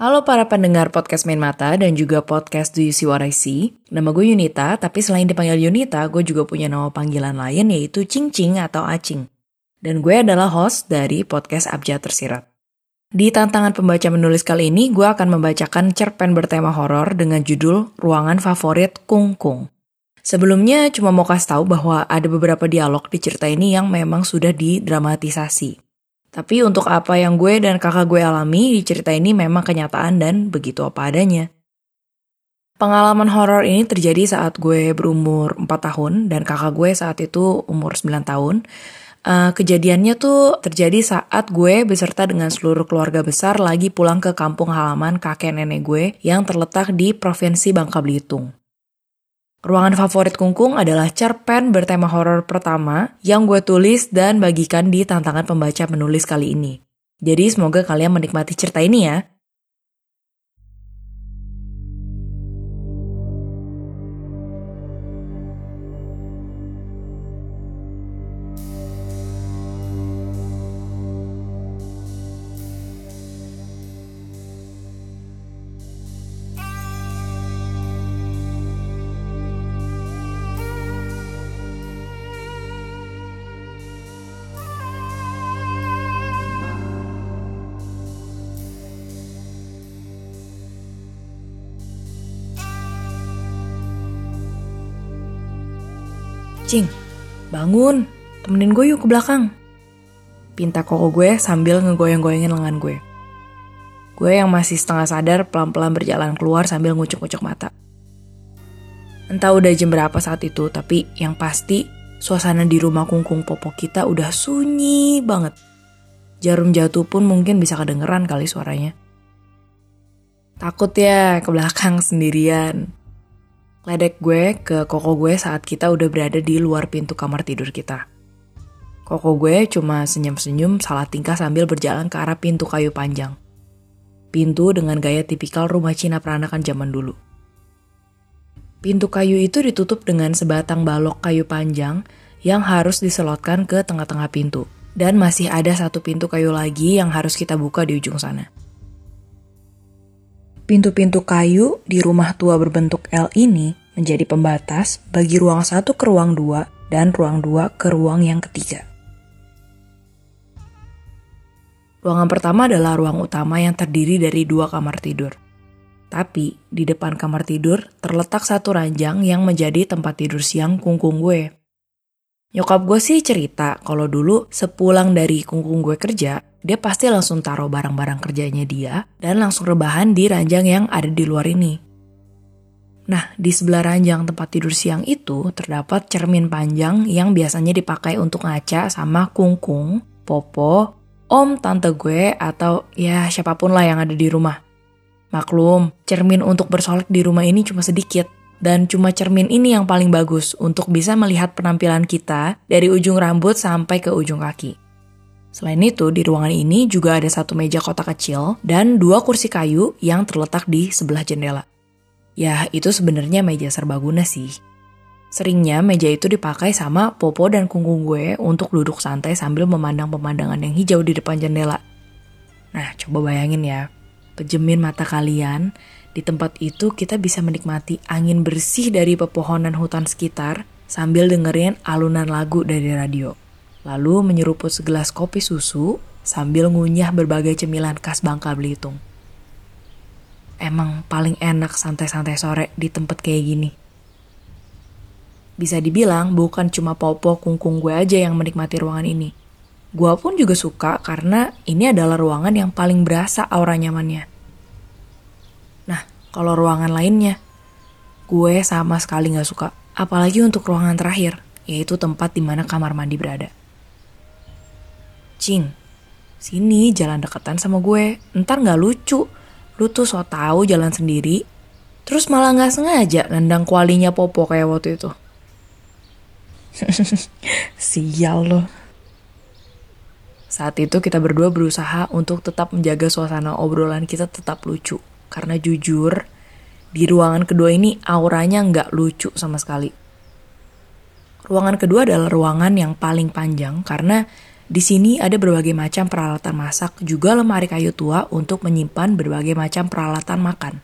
Halo para pendengar podcast Main Mata dan juga podcast Do You See What I See. Nama gue Yunita, tapi selain dipanggil Yunita, gue juga punya nama panggilan lain yaitu Cing Cing atau Acing. Dan gue adalah host dari podcast Abjad Tersirat. Di tantangan pembaca menulis kali ini, gue akan membacakan cerpen bertema horor dengan judul Ruangan Favorit Kung Kung. Sebelumnya cuma mau kasih tahu bahwa ada beberapa dialog di cerita ini yang memang sudah didramatisasi. Tapi untuk apa yang gue dan kakak gue alami di cerita ini memang kenyataan dan begitu apa adanya. Pengalaman horor ini terjadi saat gue berumur 4 tahun dan kakak gue saat itu umur 9 tahun. Uh, kejadiannya tuh terjadi saat gue beserta dengan seluruh keluarga besar lagi pulang ke kampung halaman kakek nenek gue yang terletak di Provinsi Bangka Belitung. Ruangan favorit Kungkung adalah cerpen bertema horor pertama yang gue tulis dan bagikan di tantangan pembaca menulis kali ini. Jadi semoga kalian menikmati cerita ini ya. Cing, bangun, temenin gue yuk ke belakang. Pinta koko gue sambil ngegoyang-goyangin lengan gue. Gue yang masih setengah sadar pelan-pelan berjalan keluar sambil ngucuk-ngucuk mata. Entah udah jam berapa saat itu, tapi yang pasti suasana di rumah kungkung popo kita udah sunyi banget. Jarum jatuh pun mungkin bisa kedengeran kali suaranya. Takut ya ke belakang sendirian. Ledek gue ke koko gue saat kita udah berada di luar pintu kamar tidur kita. Koko gue cuma senyum-senyum salah tingkah sambil berjalan ke arah pintu kayu panjang. Pintu dengan gaya tipikal rumah Cina peranakan zaman dulu. Pintu kayu itu ditutup dengan sebatang balok kayu panjang yang harus diselotkan ke tengah-tengah pintu. Dan masih ada satu pintu kayu lagi yang harus kita buka di ujung sana. Pintu-pintu kayu di rumah tua berbentuk L ini menjadi pembatas bagi ruang satu ke ruang dua dan ruang dua ke ruang yang ketiga. Ruangan pertama adalah ruang utama yang terdiri dari dua kamar tidur. Tapi di depan kamar tidur terletak satu ranjang yang menjadi tempat tidur siang kungkung gue. Nyokap gue sih cerita kalau dulu sepulang dari kungkung gue kerja, dia pasti langsung taruh barang-barang kerjanya dia dan langsung rebahan di ranjang yang ada di luar ini. Nah, di sebelah ranjang tempat tidur siang itu terdapat cermin panjang yang biasanya dipakai untuk ngaca sama kungkung, popo, om, tante gue, atau ya siapa pun lah yang ada di rumah. Maklum, cermin untuk bersolek di rumah ini cuma sedikit, dan cuma cermin ini yang paling bagus untuk bisa melihat penampilan kita dari ujung rambut sampai ke ujung kaki. Selain itu, di ruangan ini juga ada satu meja kotak kecil dan dua kursi kayu yang terletak di sebelah jendela. Ya, itu sebenarnya meja serbaguna sih. Seringnya meja itu dipakai sama Popo dan Kungkung gue untuk duduk santai sambil memandang pemandangan yang hijau di depan jendela. Nah, coba bayangin ya, pejemin mata kalian di tempat itu kita bisa menikmati angin bersih dari pepohonan hutan sekitar sambil dengerin alunan lagu dari radio. Lalu menyeruput segelas kopi susu sambil ngunyah berbagai cemilan khas Bangka Belitung. Emang paling enak santai-santai sore di tempat kayak gini. Bisa dibilang bukan cuma Popo kungkung gue aja yang menikmati ruangan ini. Gua pun juga suka karena ini adalah ruangan yang paling berasa aura nyamannya. Kalau ruangan lainnya, gue sama sekali gak suka. Apalagi untuk ruangan terakhir, yaitu tempat di mana kamar mandi berada. Cing, sini jalan deketan sama gue. Ntar gak lucu. Lu tuh so tau jalan sendiri. Terus malah gak sengaja nendang kualinya Popo kayak waktu itu. Sial loh. Saat itu kita berdua berusaha untuk tetap menjaga suasana obrolan kita tetap lucu. Karena jujur, di ruangan kedua ini auranya nggak lucu sama sekali. Ruangan kedua adalah ruangan yang paling panjang karena Di sini ada berbagai macam peralatan masak, juga lemari kayu tua untuk menyimpan berbagai macam peralatan makan.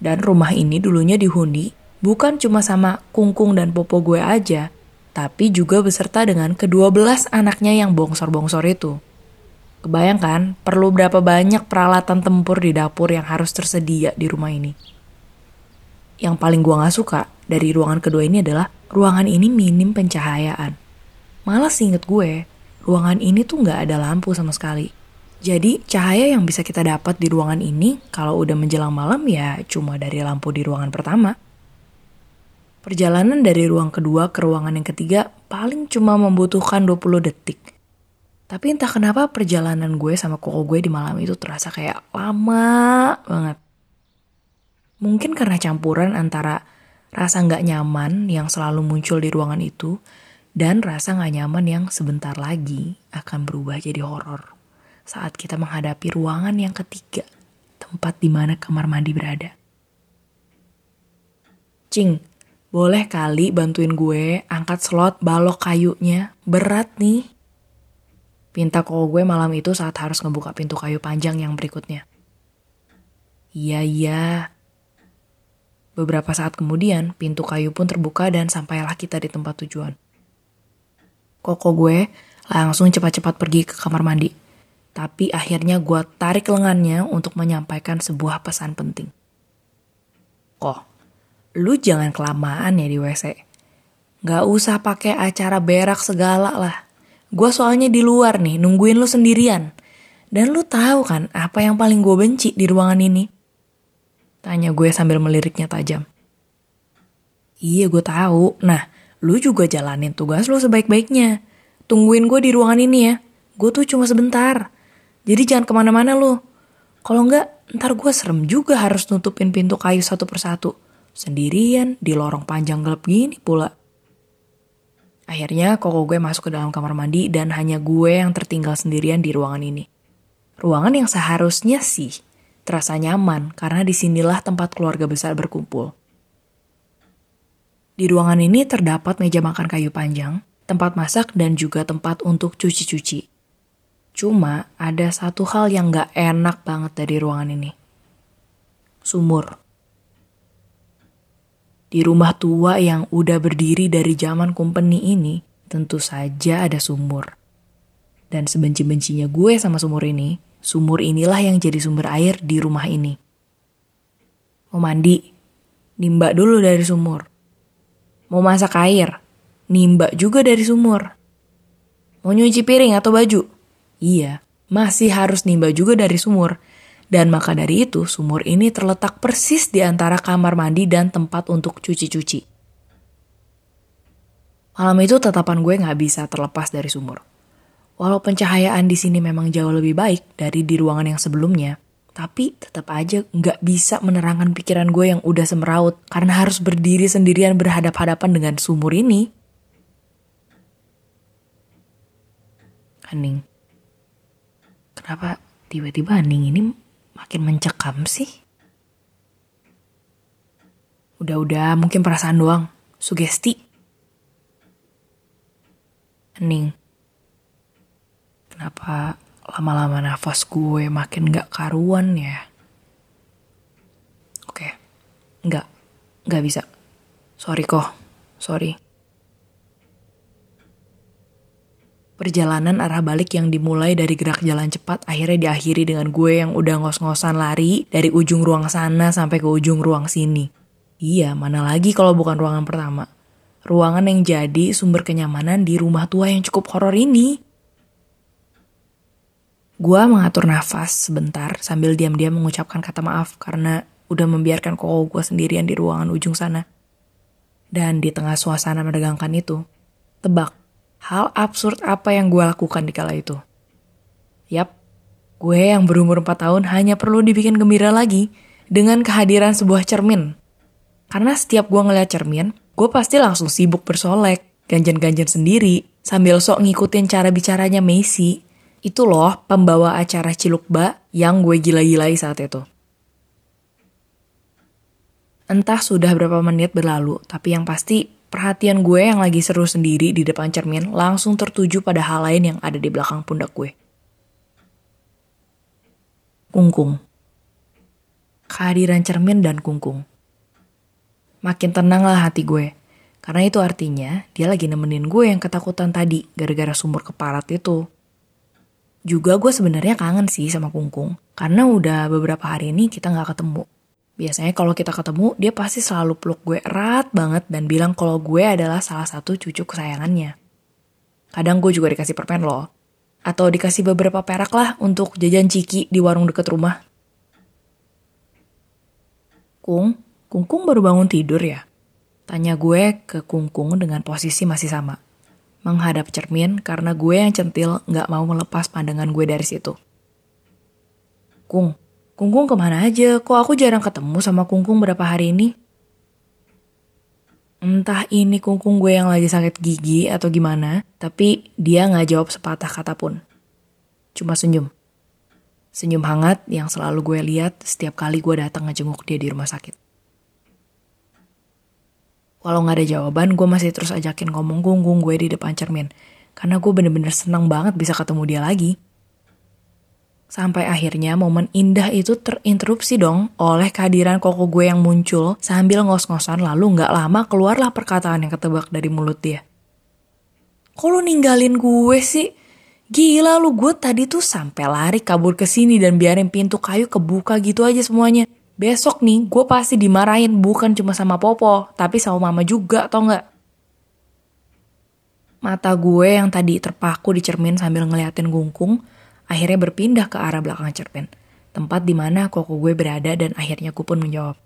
Dan rumah ini dulunya dihuni bukan cuma sama kungkung dan popo gue aja, tapi juga beserta dengan kedua belas anaknya yang bongsor-bongsor itu. Kebayangkan perlu berapa banyak peralatan tempur di dapur yang harus tersedia di rumah ini. Yang paling gue gak suka dari ruangan kedua ini adalah ruangan ini minim pencahayaan. Malah inget gue, ruangan ini tuh nggak ada lampu sama sekali. Jadi cahaya yang bisa kita dapat di ruangan ini kalau udah menjelang malam ya cuma dari lampu di ruangan pertama. Perjalanan dari ruang kedua ke ruangan yang ketiga paling cuma membutuhkan 20 detik. Tapi entah kenapa perjalanan gue sama koko gue di malam itu terasa kayak lama banget. Mungkin karena campuran antara rasa nggak nyaman yang selalu muncul di ruangan itu dan rasa gak nyaman yang sebentar lagi akan berubah jadi horor saat kita menghadapi ruangan yang ketiga, tempat di mana kamar mandi berada. Cing, boleh kali bantuin gue angkat slot balok kayunya? Berat nih. Pinta kok gue malam itu saat harus ngebuka pintu kayu panjang yang berikutnya. Iya, iya. Beberapa saat kemudian, pintu kayu pun terbuka dan sampailah kita di tempat tujuan. Koko gue langsung cepat-cepat pergi ke kamar mandi. Tapi akhirnya gue tarik lengannya untuk menyampaikan sebuah pesan penting. Kok, lu jangan kelamaan ya di WC. Gak usah pakai acara berak segala lah. Gue soalnya di luar nih, nungguin lu sendirian. Dan lu tahu kan apa yang paling gue benci di ruangan ini? Tanya gue sambil meliriknya tajam. Iya gue tahu. Nah, lu juga jalanin tugas lu sebaik-baiknya. Tungguin gue di ruangan ini ya. Gue tuh cuma sebentar. Jadi jangan ke mana-mana lu. Kalau enggak, ntar gue serem juga harus nutupin pintu kayu satu persatu. Sendirian, di lorong panjang gelap gini pula. Akhirnya koko gue masuk ke dalam kamar mandi dan hanya gue yang tertinggal sendirian di ruangan ini. Ruangan yang seharusnya sih terasa nyaman karena di sinilah tempat keluarga besar berkumpul. Di ruangan ini terdapat meja makan kayu panjang, tempat masak, dan juga tempat untuk cuci-cuci. Cuma ada satu hal yang gak enak banget dari ruangan ini. Sumur. Di rumah tua yang udah berdiri dari zaman company ini, tentu saja ada sumur. Dan sebenci-bencinya gue sama sumur ini, sumur inilah yang jadi sumber air di rumah ini. Mau mandi, nimba dulu dari sumur. Mau masak air, nimba juga dari sumur. Mau nyuci piring atau baju? Iya, masih harus nimba juga dari sumur. Dan maka dari itu, sumur ini terletak persis di antara kamar mandi dan tempat untuk cuci-cuci. Malam itu tetapan gue gak bisa terlepas dari sumur. Walau pencahayaan di sini memang jauh lebih baik dari di ruangan yang sebelumnya, tapi tetap aja nggak bisa menerangkan pikiran gue yang udah semeraut karena harus berdiri sendirian berhadap-hadapan dengan sumur ini. Hening. Kenapa tiba-tiba hening ini makin mencekam sih? Udah-udah mungkin perasaan doang. Sugesti. Hening. Kenapa lama-lama nafas gue makin gak karuan ya. Oke, nggak, nggak bisa. Sorry kok, sorry. Perjalanan arah balik yang dimulai dari gerak jalan cepat akhirnya diakhiri dengan gue yang udah ngos-ngosan lari dari ujung ruang sana sampai ke ujung ruang sini. Iya, mana lagi kalau bukan ruangan pertama. Ruangan yang jadi sumber kenyamanan di rumah tua yang cukup horor ini. Gua mengatur nafas sebentar sambil diam-diam mengucapkan kata maaf karena udah membiarkan koko gue sendirian di ruangan ujung sana. Dan di tengah suasana menegangkan itu, tebak, hal absurd apa yang gue lakukan di kala itu? Yap, gue yang berumur 4 tahun hanya perlu dibikin gembira lagi dengan kehadiran sebuah cermin. Karena setiap gue ngeliat cermin, gue pasti langsung sibuk bersolek, ganjen-ganjen sendiri, sambil sok ngikutin cara bicaranya Messi itu loh pembawa acara Cilukba yang gue gila-gilai saat itu. Entah sudah berapa menit berlalu, tapi yang pasti perhatian gue yang lagi seru sendiri di depan cermin langsung tertuju pada hal lain yang ada di belakang pundak gue. Kungkung. Kehadiran cermin dan kungkung. Makin tenanglah hati gue. Karena itu artinya dia lagi nemenin gue yang ketakutan tadi gara-gara sumur keparat itu. Juga gue sebenarnya kangen sih sama Kungkung. Karena udah beberapa hari ini kita gak ketemu. Biasanya kalau kita ketemu, dia pasti selalu peluk gue erat banget dan bilang kalau gue adalah salah satu cucu kesayangannya. Kadang gue juga dikasih permen loh. Atau dikasih beberapa perak lah untuk jajan ciki di warung deket rumah. Kung, Kungkung baru bangun tidur ya? Tanya gue ke Kungkung dengan posisi masih sama. Menghadap cermin karena gue yang centil gak mau melepas pandangan gue dari situ. Kung, Kungkung ke mana aja? Kok aku jarang ketemu sama Kungkung berapa hari ini? Entah ini Kungkung gue yang lagi sakit gigi atau gimana, tapi dia nggak jawab sepatah kata pun. Cuma senyum. Senyum hangat yang selalu gue lihat setiap kali gue datang ngejenguk dia di rumah sakit. Walau nggak ada jawaban, gue masih terus ajakin ngomong Kungkung gue di depan cermin. Karena gue bener-bener senang banget bisa ketemu dia lagi. Sampai akhirnya momen indah itu terinterupsi dong oleh kehadiran koko gue yang muncul sambil ngos-ngosan lalu nggak lama keluarlah perkataan yang ketebak dari mulut dia. Kok lu ninggalin gue sih? Gila lu gue tadi tuh sampai lari kabur ke sini dan biarin pintu kayu kebuka gitu aja semuanya. Besok nih gue pasti dimarahin bukan cuma sama Popo, tapi sama Mama juga tau nggak? Mata gue yang tadi terpaku di cermin sambil ngeliatin gungkung, akhirnya berpindah ke arah belakang cerpen, tempat di mana koko gue berada dan akhirnya gue pun menjawab.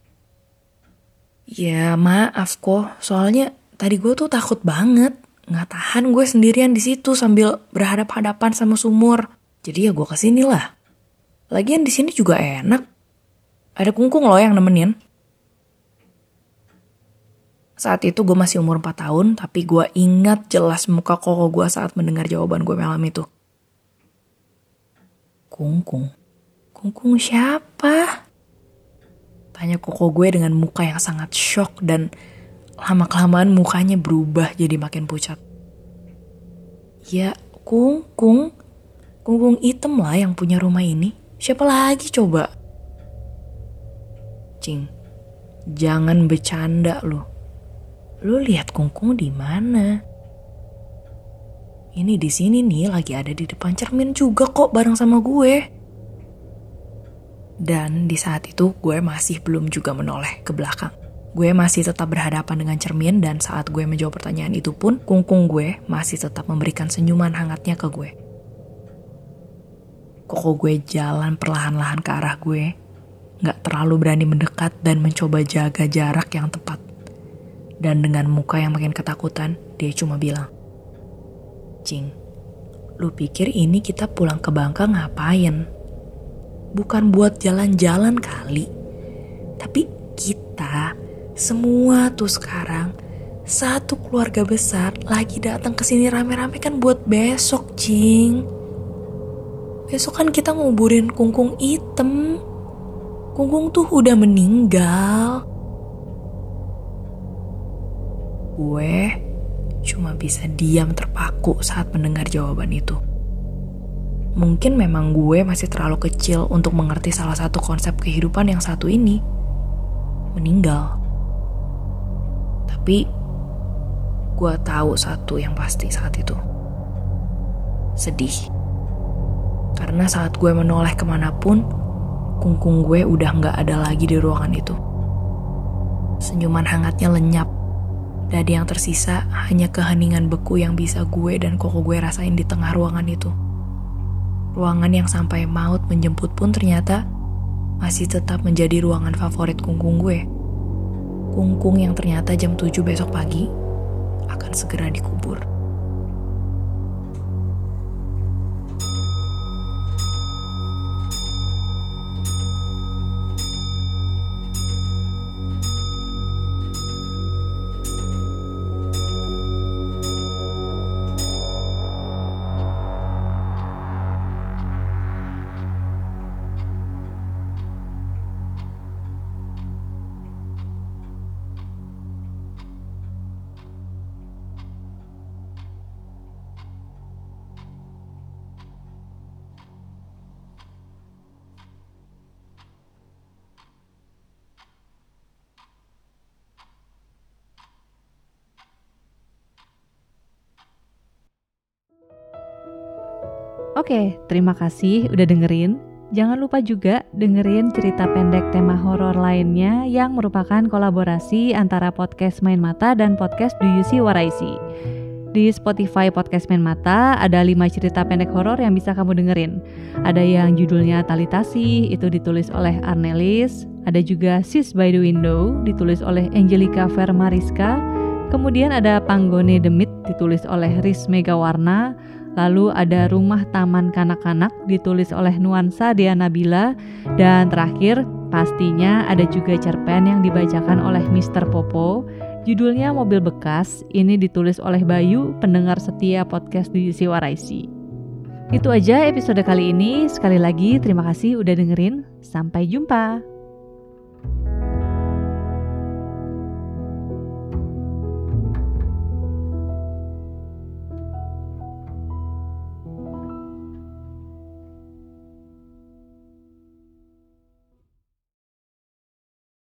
Ya maaf kok, soalnya tadi gue tuh takut banget. Nggak tahan gue sendirian di situ sambil berhadap-hadapan sama sumur. Jadi ya gue ke sini lah. Lagian di sini juga enak. Ada kungkung loh yang nemenin. Saat itu gue masih umur 4 tahun, tapi gue ingat jelas muka koko gue saat mendengar jawaban gue malam itu. Kungkung. Kungkung siapa? Tanya koko gue dengan muka yang sangat shock dan lama-kelamaan mukanya berubah jadi makin pucat. Ya, Kungkung. Kungkung item lah yang punya rumah ini. Siapa lagi coba? Cing, jangan bercanda lu. Lu lihat Kungkung di mana? Ini di sini nih lagi ada di depan cermin juga kok bareng sama gue. Dan di saat itu gue masih belum juga menoleh ke belakang. Gue masih tetap berhadapan dengan cermin dan saat gue menjawab pertanyaan itu pun, kungkung gue masih tetap memberikan senyuman hangatnya ke gue. Koko gue jalan perlahan-lahan ke arah gue, gak terlalu berani mendekat dan mencoba jaga jarak yang tepat. Dan dengan muka yang makin ketakutan, dia cuma bilang, Cing, lu pikir ini kita pulang ke Bangka ngapain? Bukan buat jalan-jalan kali. Tapi kita semua tuh sekarang satu keluarga besar lagi datang ke sini rame-rame kan buat besok, Cing. Besok kan kita nguburin kungkung item. Kungkung tuh udah meninggal. Gue cuma bisa diam terpaku saat mendengar jawaban itu. Mungkin memang gue masih terlalu kecil untuk mengerti salah satu konsep kehidupan yang satu ini. Meninggal. Tapi gue tahu satu yang pasti saat itu. Sedih. Karena saat gue menoleh ke mana pun, kungkung gue udah nggak ada lagi di ruangan itu. Senyuman hangatnya lenyap Dadi yang tersisa hanya keheningan beku yang bisa gue dan koko gue rasain di tengah ruangan itu. Ruangan yang sampai maut menjemput pun ternyata masih tetap menjadi ruangan favorit kungkung gue. Kungkung yang ternyata jam 7 besok pagi akan segera dikubur. Oke, terima kasih udah dengerin. Jangan lupa juga dengerin cerita pendek tema horor lainnya yang merupakan kolaborasi antara podcast Main Mata dan podcast Do You See What I See. Di Spotify Podcast Main Mata ada 5 cerita pendek horor yang bisa kamu dengerin. Ada yang judulnya Talitasi, itu ditulis oleh Arnelis. Ada juga Sis by the Window, ditulis oleh Angelica Vermariska. Kemudian ada Panggone Demit, ditulis oleh Riz Megawarna. Lalu ada Rumah Taman Kanak-Kanak ditulis oleh Nuansa Diana Bila dan terakhir pastinya ada juga cerpen yang dibacakan oleh Mr. Popo. Judulnya Mobil Bekas. Ini ditulis oleh Bayu, pendengar setia podcast di Waraisi. Itu aja episode kali ini. Sekali lagi terima kasih udah dengerin. Sampai jumpa.